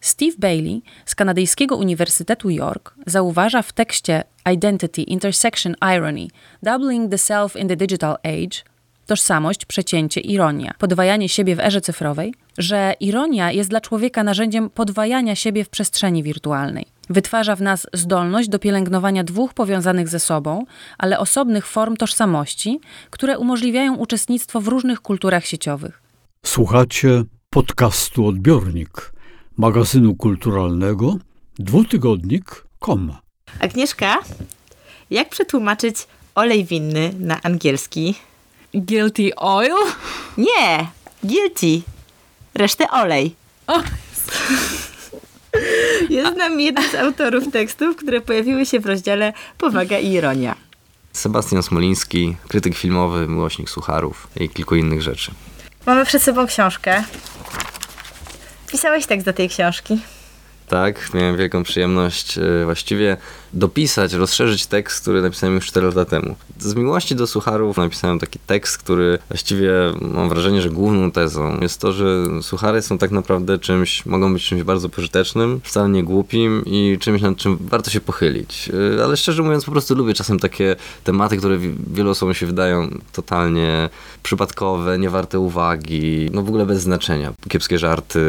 Steve Bailey z kanadyjskiego Uniwersytetu York zauważa w tekście Identity, Intersection, Irony, Doubling the Self in the Digital Age tożsamość, przecięcie, ironia, podwajanie siebie w erze cyfrowej, że ironia jest dla człowieka narzędziem podwajania siebie w przestrzeni wirtualnej. Wytwarza w nas zdolność do pielęgnowania dwóch powiązanych ze sobą, ale osobnych form tożsamości, które umożliwiają uczestnictwo w różnych kulturach sieciowych. Słuchacie podcastu Odbiornik, magazynu kulturalnego dwutygodnik.com. Agnieszka, jak przetłumaczyć olej winny na angielski? Guilty oil? Nie, guilty. Resztę olej. O. Jest nam jeden z autorów tekstów, które pojawiły się w rozdziale Powaga i ironia. Sebastian Smoliński, krytyk filmowy, miłośnik sucharów i kilku innych rzeczy. Mamy przed sobą książkę. Pisałeś tekst do tej książki. Tak, miałem wielką przyjemność e, właściwie dopisać, rozszerzyć tekst, który napisałem już 4 lata temu. Z miłości do sucharów napisałem taki tekst, który właściwie mam wrażenie, że główną tezą jest to, że suchary są tak naprawdę czymś, mogą być czymś bardzo pożytecznym, wcale nie głupim i czymś, nad czym warto się pochylić. E, ale szczerze mówiąc, po prostu lubię czasem takie tematy, które wielu osobom się wydają totalnie przypadkowe, niewarte uwagi, no w ogóle bez znaczenia. Kiepskie żarty,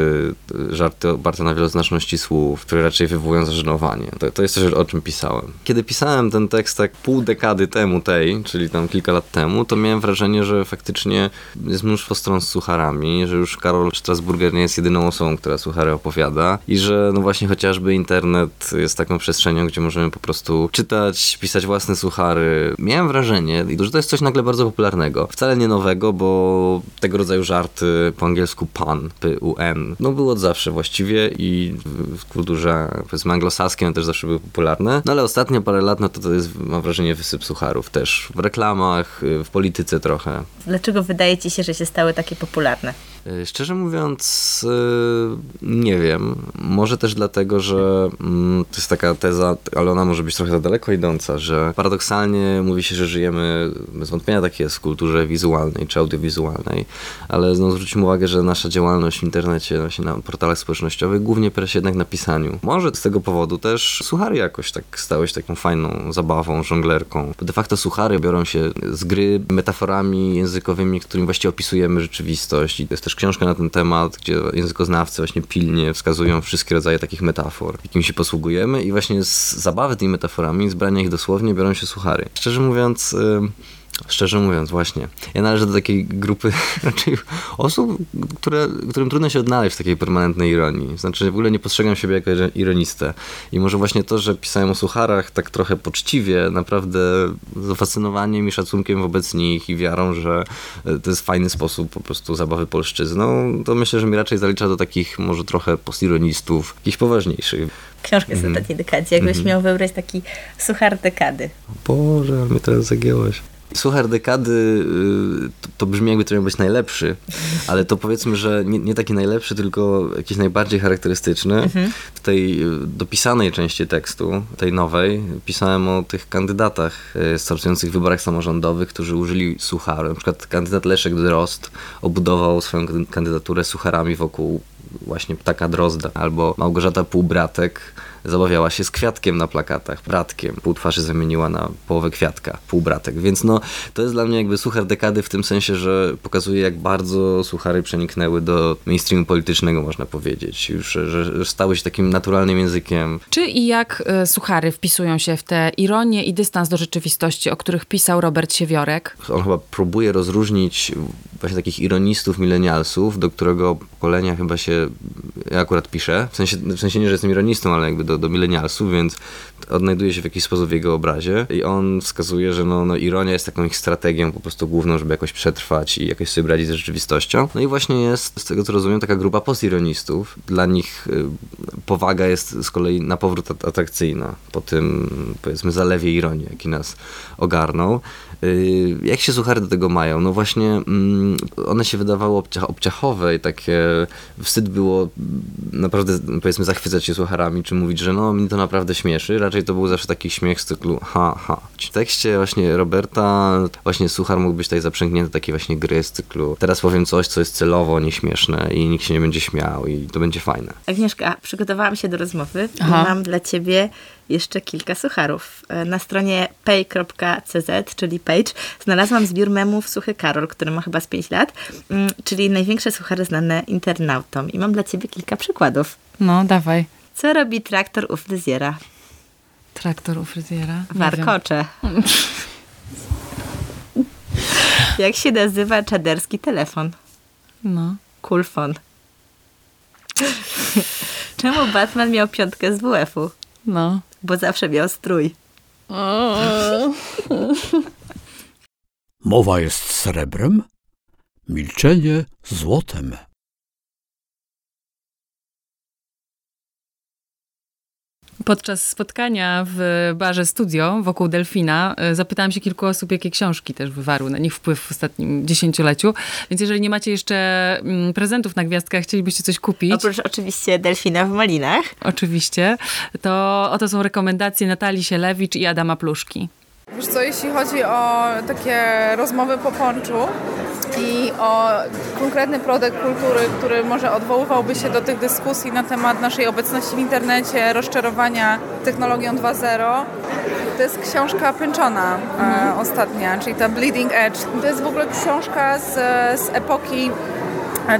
żarty oparte na wieloznaczności słów, które raczej wywołują zażenowanie. To, to jest coś, o czym pisałem. Kiedy pisałem ten tekst tak pół dekady temu tej, czyli tam kilka lat temu, to miałem wrażenie, że faktycznie jest mnóstwo stron z sucharami, że już Karol Strasburger nie jest jedyną osobą, która suchary opowiada i że no właśnie chociażby internet jest taką przestrzenią, gdzie możemy po prostu czytać, pisać własne suchary. Miałem wrażenie, że to jest coś nagle bardzo popularnego. Wcale nie nowego, bo tego rodzaju żarty po angielsku pun, P-U-N, no było od zawsze właściwie i w kulturze powiedzmy anglosaskiej one też zawsze były popularne. No ale ostatnio parę lat, no to to jest, mam wrażenie, wysyp sucharów też. W reklamach, y, w polityce trochę. Dlaczego wydaje ci się, że się stały takie popularne? Y, Szczerze mówiąc, y, nie wiem. Może też dlatego, że mm, to jest taka teza, ale ona może być trochę za daleko idąca, że paradoksalnie mówi się, że żyjemy, bez wątpienia tak jest, w kulturze wizualnej czy audiowizualnej, ale no, zwróćmy uwagę, że nasza działalność w internecie, właśnie na portalach społecznościowych głównie opiera się jednak na pisaniu. Może z tego powodu też suchary jakoś tak stały się taką fajną zabawą, żonglerką. Bo de facto suchary biorą się z gry metaforami językowymi, którymi właściwie opisujemy rzeczywistość. I to jest też książka na ten temat, gdzie językoznawcy właśnie pilnie wskazują wszystkie rodzaje takich metafor, jakimi się posługujemy i właśnie z zabawy tymi metaforami, z brania ich dosłownie biorą się suchary. Szczerze mówiąc... Szczerze mówiąc, właśnie. Ja należę do takiej grupy raczej osób, które, którym trudno się odnaleźć w takiej permanentnej ironii. Znaczy, w ogóle nie postrzegam siebie jako iro- ironistę. I może właśnie to, że pisałem o sucharach tak trochę poczciwie, naprawdę z zafascynowaniem i szacunkiem wobec nich i wiarą, że e, to jest fajny sposób po prostu zabawy polszczyzną, to myślę, że mi raczej zalicza do takich może trochę postironistów, jakichś poważniejszych. Książkę z ostatniej dekadzie. Jakbyś Mhm. miał wybrać taki suchar dekady. Boże, ale mnie teraz zagięłaś. Suchar dekady y, to, to brzmi jakby to miał być najlepszy, ale to powiedzmy, że nie, nie taki najlepszy, tylko jakiś najbardziej charakterystyczny. Mhm. W tej y, dopisanej części tekstu, tej nowej, pisałem o tych kandydatach y, startujących w wyborach samorządowych, którzy użyli sucharu. Na przykład kandydat Leszek Drozd obudował swoją kandy- kandydaturę sucharami wokół właśnie ptaka Drozda, albo Małgorzata Półbratek zabawiała się z kwiatkiem na plakatach, bratkiem. Pół twarzy zamieniła na połowę kwiatka, półbratek. Więc no, to jest dla mnie jakby suchar dekady w tym sensie, że pokazuje jak bardzo suchary przeniknęły do mainstreamu politycznego, można powiedzieć. Już, że, że stały się takim naturalnym językiem. Czy i jak e, suchary wpisują się w te ironie i dystans do rzeczywistości, o których pisał Robert Siewiorek? On chyba próbuje rozróżnić właśnie takich ironistów, milenialsów, do którego pokolenia chyba się ja akurat piszę. W sensie, w sensie nie, że jestem ironistą, ale jakby do, do milenialsów, więc odnajduje się w jakiś sposób w jego obrazie i on wskazuje, że no, no ironia jest taką ich strategią po prostu główną, żeby jakoś przetrwać i jakoś sobie radzić z rzeczywistością. No i właśnie jest, z tego co rozumiem, taka grupa postironistów. Dla nich y, powaga jest z kolei na powrót at- atrakcyjna po tym, powiedzmy, zalewie ironii, jaki nas ogarnął. Y, Jak się suchary do tego mają? No właśnie mm, one się wydawały obcia- obciachowe i takie wstyd było mm, naprawdę powiedzmy zachwycać się sucharami, czy mówić, że no mnie to naprawdę śmieszy. Raczej to był zawsze taki śmiech z cyklu ha, ha. W tekście właśnie Roberta właśnie suchar mógł być tutaj zaprzęgnięty takiej właśnie gry z cyklu teraz powiem coś, co jest celowo nieśmieszne i nikt się nie będzie śmiał i to będzie fajne. Agnieszka, przygotowałam się do rozmowy i Aha. mam dla ciebie jeszcze kilka sucharów. E, Na stronie pay.cz, czyli page, znalazłam zbiór memów Suchy Karol, który ma chyba z 5 lat, mm, czyli największe suchary znane internautom. I mam dla ciebie kilka przykładów. No, dawaj. Co robi traktor u fryzjera? Traktor u fryzjera. Warkocze. Jak się nazywa czaderski telefon? No. Kulfon. Czemu Batman miał piątkę z WF-u? No. Bo zawsze miał strój. Mowa jest srebrem, milczenie złotem. Podczas spotkania w barze studio wokół Delfina e, zapytałam się kilku osób, jakie książki też wywarły na nich wpływ w ostatnim dziesięcioleciu. Więc jeżeli nie macie jeszcze mm, prezentów na gwiazdkach, chcielibyście coś kupić, Oprócz oczywiście delfina w malinach. oczywiście, to oto są rekomendacje Natalii Sielewicz i Adama Pluszki. Wiesz co, jeśli chodzi o takie rozmowy po ponczu i o konkretny produkt kultury, który może odwoływałby się do tych dyskusji na temat naszej obecności w internecie, rozczarowania technologią 2.0, to jest książka Pęczona e, ostatnia, czyli ta Bleeding Edge. To jest w ogóle książka z, z epoki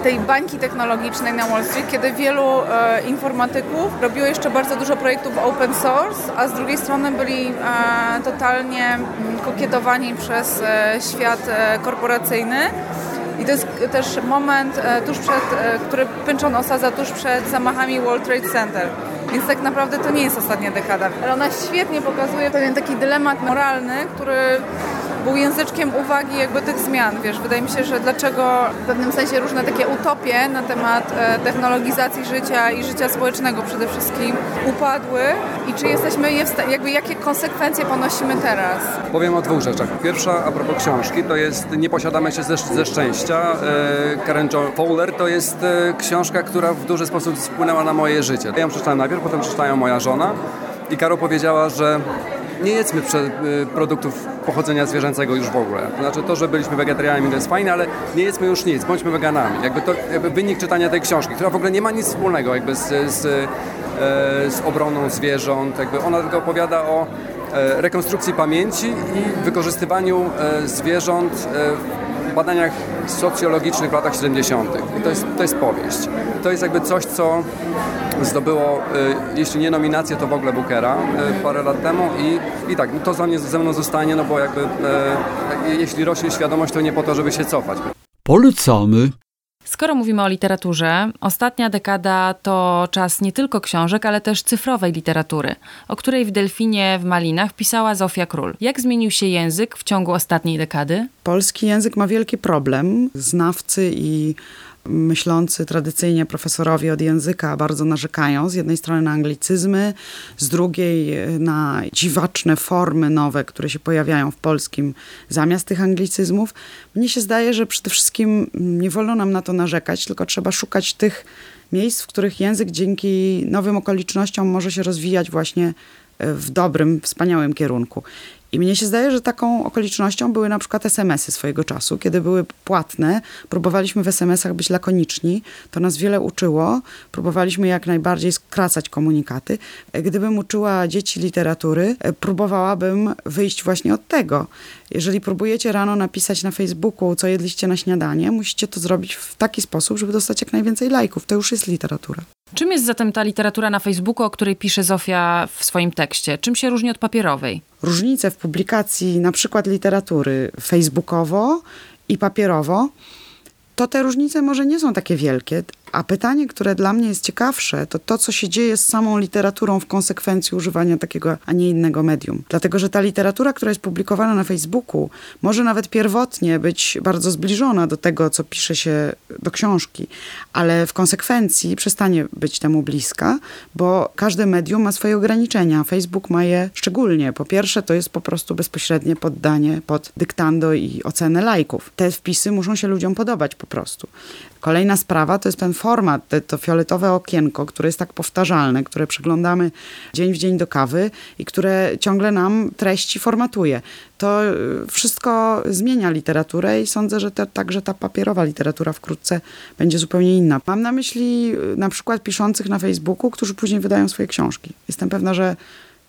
tej bańki technologicznej na Wall Street, kiedy wielu e, informatyków robiło jeszcze bardzo dużo projektów open source, a z drugiej strony byli e, totalnie mm, kokietowani przez e, świat e, korporacyjny. I to jest też moment, e, tuż przed, e, który Pynczon osadza tuż przed zamachami World Trade Center. Więc tak naprawdę to nie jest ostatnia dekada. Ale ona świetnie pokazuje pewien taki dylemat moralny, który był języczkiem uwagi jakby tych zmian, wiesz, wydaje mi się, że dlaczego w pewnym sensie różne takie utopie na temat e, technologizacji życia i życia społecznego przede wszystkim upadły i czy jesteśmy je jakby jakie konsekwencje ponosimy teraz? Powiem o dwóch rzeczach. Pierwsza, a propos książki, to jest Nie posiadamy się ze, ze szczęścia. E, Karen Jo Fowler to jest e, książka, która w duży sposób wpłynęła na moje życie. Ja ją przeczytałem najpierw, potem przeczytała moja żona i Karo powiedziała, że nie jedzmy y, produktów pochodzenia zwierzęcego już w ogóle. Znaczy to, że byliśmy wegetarianami to jest fajne, ale nie jedzmy już nic, bądźmy weganami. Jakby to jakby wynik czytania tej książki, która w ogóle nie ma nic wspólnego jakby z, z, e, z obroną zwierząt. Jakby ona tylko opowiada o e, rekonstrukcji pamięci i wykorzystywaniu e, zwierząt e, badaniach socjologicznych w latach 70. I to jest, to jest powieść. To jest jakby coś, co zdobyło, e, jeśli nie nominację, to w ogóle Bookera e, parę lat temu i, i tak, no to za mnie ze mną zostanie, no bo jakby e, jeśli rośnie świadomość, to nie po to, żeby się cofać. Polecamy. Skoro mówimy o literaturze, ostatnia dekada to czas nie tylko książek, ale też cyfrowej literatury, o której w Delfinie w Malinach pisała Zofia Król. Jak zmienił się język w ciągu ostatniej dekady? Polski język ma wielki problem. Znawcy i myślący tradycyjnie profesorowie od języka bardzo narzekają. Z jednej strony na anglicyzmy, z drugiej na dziwaczne formy nowe, które się pojawiają w polskim zamiast tych anglicyzmów. Mnie się zdaje, że przede wszystkim nie wolno nam na to narzekać, tylko trzeba szukać tych miejsc, w których język dzięki nowym okolicznościom może się rozwijać właśnie w dobrym, wspaniałym kierunku. I mnie się zdaje, że taką okolicznością były na przykład SMS-y swojego czasu. Kiedy były płatne, próbowaliśmy w SMS-ach być lakoniczni. To nas wiele uczyło. Próbowaliśmy jak najbardziej skracać komunikaty. Gdybym uczyła dzieci literatury, próbowałabym wyjść właśnie od tego. Jeżeli próbujecie rano napisać na Facebooku, co jedliście na śniadanie, musicie to zrobić w taki sposób, żeby dostać jak najwięcej lajków. To już jest literatura. Czym jest zatem ta literatura na Facebooku, o której pisze Zofia w swoim tekście? Czym się różni od papierowej? Różnice w publikacji na przykład literatury facebookowo i papierowo, to te różnice może nie są takie wielkie, a pytanie, które dla mnie jest ciekawsze, to to, co się dzieje z samą literaturą w konsekwencji używania takiego, a nie innego medium. Dlatego, że ta literatura, która jest publikowana na Facebooku, może nawet pierwotnie być bardzo zbliżona do tego, co pisze się do książki, ale w konsekwencji przestanie być temu bliska, bo każde medium ma swoje ograniczenia. Facebook ma je szczególnie. Po pierwsze, to jest po prostu bezpośrednie poddanie pod dyktando i ocenę lajków. Te wpisy muszą się ludziom podobać po prostu. Kolejna sprawa to jest ten format, to fioletowe okienko, które jest tak powtarzalne, które przeglądamy dzień w dzień do kawy i które ciągle nam treści formatuje. To wszystko zmienia literaturę i sądzę, że te, także ta papierowa literatura wkrótce będzie zupełnie inna. Mam na myśli na przykład piszących na Facebooku, którzy później wydają swoje książki. Jestem pewna, że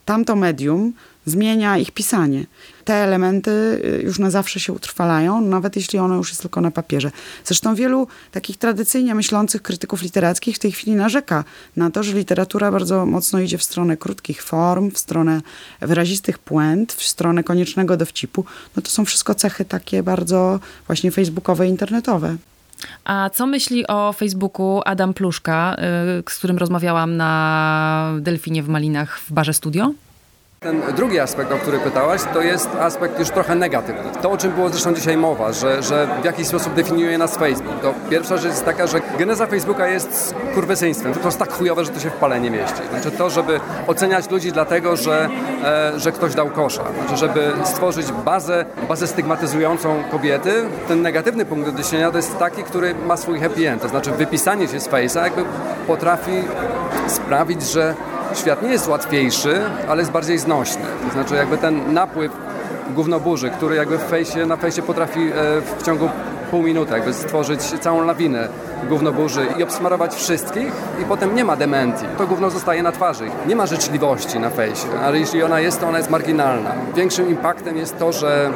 tamto medium zmienia ich pisanie. Te elementy już na zawsze się utrwalają, nawet jeśli ono już jest tylko na papierze. Zresztą wielu takich tradycyjnie myślących krytyków literackich w tej chwili narzeka na to, że literatura bardzo mocno idzie w stronę krótkich form, w stronę wyrazistych puent, w stronę koniecznego dowcipu. No to są wszystko cechy takie bardzo właśnie facebookowe, internetowe. A co myśli o Facebooku Adam Pluszka, z którym rozmawiałam na Delfinie w Malinach w barze studio? Ten drugi aspekt, o który pytałaś, to jest aspekt już trochę negatywny. To, o czym było zresztą dzisiaj mowa, że, że w jakiś sposób definiuje nas Facebook. To pierwsza rzecz jest taka, że geneza Facebooka jest kurwysyństwem. To jest tak chujowe, że to się w pale nie mieści. Znaczy to, żeby oceniać ludzi dlatego, że, e, że ktoś dał kosza. Znaczy, żeby stworzyć bazę, bazę stygmatyzującą kobiety. Ten negatywny punkt odniesienia to jest taki, który ma swój happy end. To znaczy wypisanie się z Face'a jakby potrafi sprawić, że świat nie jest łatwiejszy, ale jest bardziej znośny. To znaczy jakby ten napływ gównoburzy, który jakby w fejsie, na fejsie potrafi e, w ciągu pół minuty jakby stworzyć całą lawinę gównoburzy i obsmarować wszystkich i potem nie ma dementii. To gówno zostaje na twarzy. Nie ma życzliwości na fejsie, ale jeśli ona jest, to ona jest marginalna. Większym impaktem jest to, że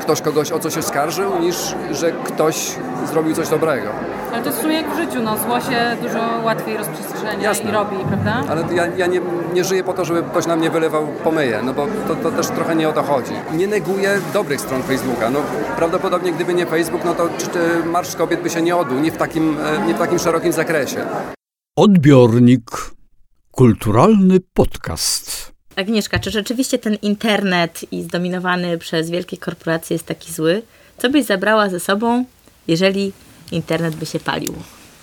ktoś kogoś o coś oskarżył, niż że ktoś zrobił coś dobrego. Ale to jest w sumie jak w życiu, no zło się dużo łatwiej rozprzestrzenia Jasne. i robi, prawda? Ale ja, ja nie, nie żyję po to, żeby ktoś na mnie wylewał pomyje, no bo to, to też trochę nie o to chodzi. Nie neguję dobrych stron Facebooka. No, prawdopodobnie gdyby nie Facebook, no to czy, czy Marsz Kobiet by się nie odbył, nie w takim, e, nie w takim szerokim zakresie. Odbiornik. Kulturalny podcast. Agnieszka, czy rzeczywiście ten internet i zdominowany przez wielkie korporacje jest taki zły? Co byś zabrała ze sobą, jeżeli internet by się palił?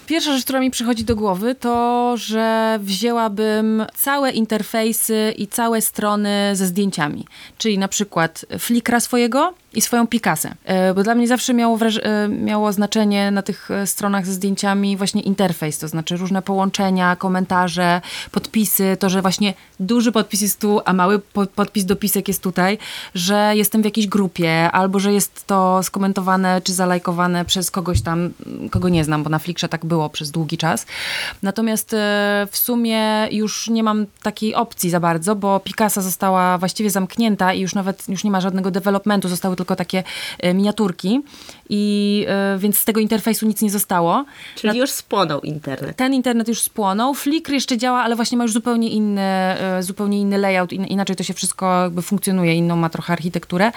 Pierwsza rzecz, która mi przychodzi do głowy, to, że wzięłabym całe interfejsy i całe strony ze zdjęciami. Czyli na przykład Flickra swojego i swoją Picasę. E, Bo dla mnie zawsze miało, e, miało znaczenie na tych e, stronach ze zdjęciami właśnie interfejs, to znaczy różne połączenia, komentarze, podpisy, to, że właśnie duży podpis jest tu, a mały po- podpis dopisek jest tutaj, że jestem w jakiejś grupie, albo że jest to skomentowane czy zalajkowane przez kogoś tam, kogo nie znam, bo na Flickrze tak było przez długi czas. Natomiast w sumie już nie mam takiej opcji za bardzo, bo Picasa została właściwie zamknięta i już nawet już nie ma żadnego developmentu, zostały tylko takie e, miniaturki i e, więc z tego interfejsu nic nie zostało. Czyli już spłonął internet. Ten internet już spłonął. Flickr jeszcze działa, ale właśnie ma już zupełnie inny, e, zupełnie inny layout, in, inaczej to się wszystko jakby funkcjonuje, inną ma trochę architekturę.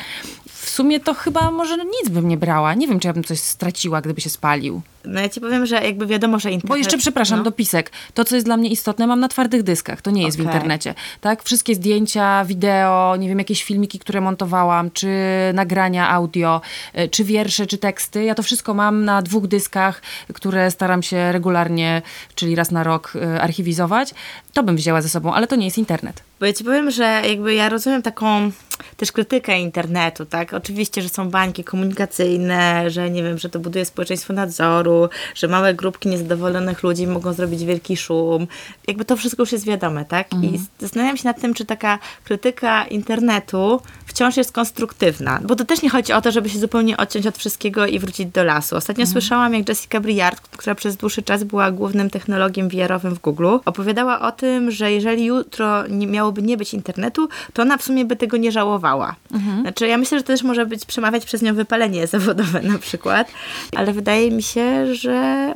W sumie to chyba może nic bym nie brała. Nie wiem, czy ja bym coś straciła, gdyby się spalił. No ja ci powiem, że jakby wiadomo, że internet... Bo jeszcze, przepraszam, no. dopisek. To, co jest dla mnie istotne, mam na twardych dyskach. To nie jest w Okej. internecie. Tak? Wszystkie zdjęcia, wideo, nie wiem, jakieś filmiki, które montowałam, czy nagrania audio, y, czy wiersze, czy teksty. Ja to wszystko mam na dwóch dyskach, które staram się regularnie, czyli raz na rok y, archiwizować. To bym wzięła ze sobą, ale to nie jest internet. Bo ja ci powiem, że jakby ja rozumiem taką też krytykę internetu, tak? Oczywiście, że są bańki komunikacyjne, że nie wiem, że to buduje społeczeństwo nadzoru, że małe grupki niezadowolonych ludzi mogą zrobić wielki szum. Jakby to wszystko już jest wiadome, tak? I zastanawiam się nad tym, czy taka krytyka internetu wciąż jest konstruktywna. Bo to też nie chodzi o to, żeby się zupełnie odciąć od wszystkiego i wrócić do lasu. Ostatnio słyszałam, jak Jessica Briard, która przez dłuższy czas była głównym technologiem VR-owym w Google, opowiadała o tym, że jeżeli jutro nie miałoby nie być internetu, to ona w sumie by tego nie żałowała. Znaczy, ja myślę, że to też może być przemawiać przez nią wypalenie zawodowe na przykład, ale wydaje mi się, że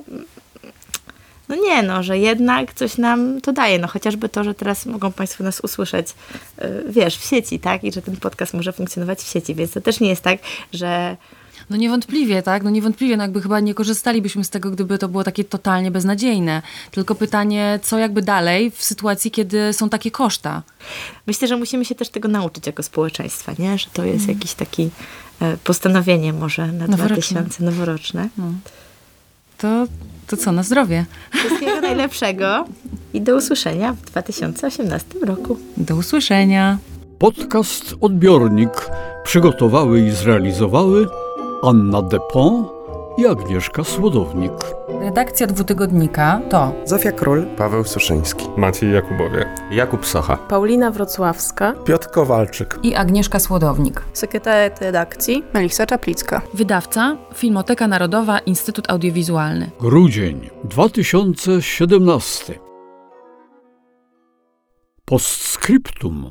no nie, no, że jednak coś nam to daje. No chociażby to, że teraz mogą Państwo nas usłyszeć, y, wiesz, w sieci, tak? I że ten podcast może funkcjonować w sieci, więc to też nie jest tak, że No niewątpliwie, tak? No niewątpliwie, no jakby chyba nie korzystalibyśmy z tego, gdyby to było takie totalnie beznadziejne. Tylko pytanie, co jakby dalej w sytuacji, kiedy są takie koszta? Myślę, że musimy się też tego nauczyć jako społeczeństwa, nie? Że to jest jakiś taki e, postanowienie może na Noworoczne. 2000 noworoczne. To, to co, na zdrowie. Wszystkiego najlepszego i do usłyszenia w 2018 roku. Do usłyszenia. Podcast Odbiornik przygotowały i zrealizowały Anna Depont i Agnieszka Słodownik. Redakcja dwutygodnika to Zofia Król, Paweł Suszyński, Maciej Jakubowie. Jakub Socha, Paulina Wrocławska, Piotr Kowalczyk. i Agnieszka Słodownik. sekretariat redakcji Melisa Czaplicka. Wydawca Filmoteka Narodowa Instytut Audiowizualny. Grudzień 2017. Postscriptum.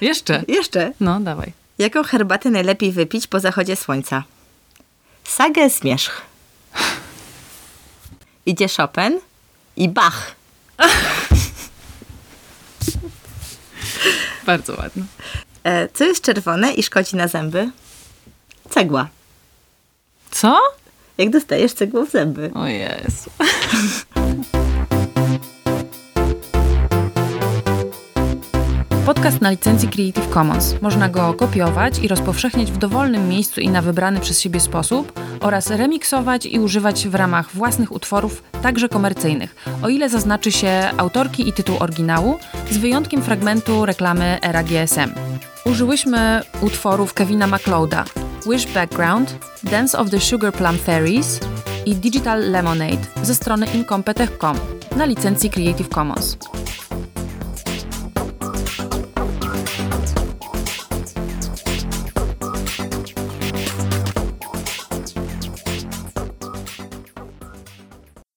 Jeszcze? Jeszcze. No, dawaj. Jaką herbatę najlepiej wypić po zachodzie słońca? Sagę zmierzch. Idzie Chopin i Bach. Bardzo ładne. E, co jest czerwone i szkodzi na zęby? Cegła. Co? Jak dostajesz cegłą w zęby? O Jezu. Podcast na licencji Creative Commons. Można go kopiować i rozpowszechniać w dowolnym miejscu i na wybrany przez siebie sposób oraz remiksować i używać w ramach własnych utworów, także komercyjnych, o ile zaznaczy się autorki i tytuł oryginału, z wyjątkiem fragmentu reklamy era GSM. Użyłyśmy utworów Kevina MacLeoda Wish Background, Dance of the Sugar Plum Fairies i Digital Lemonade ze strony incompetech.com na licencji Creative Commons.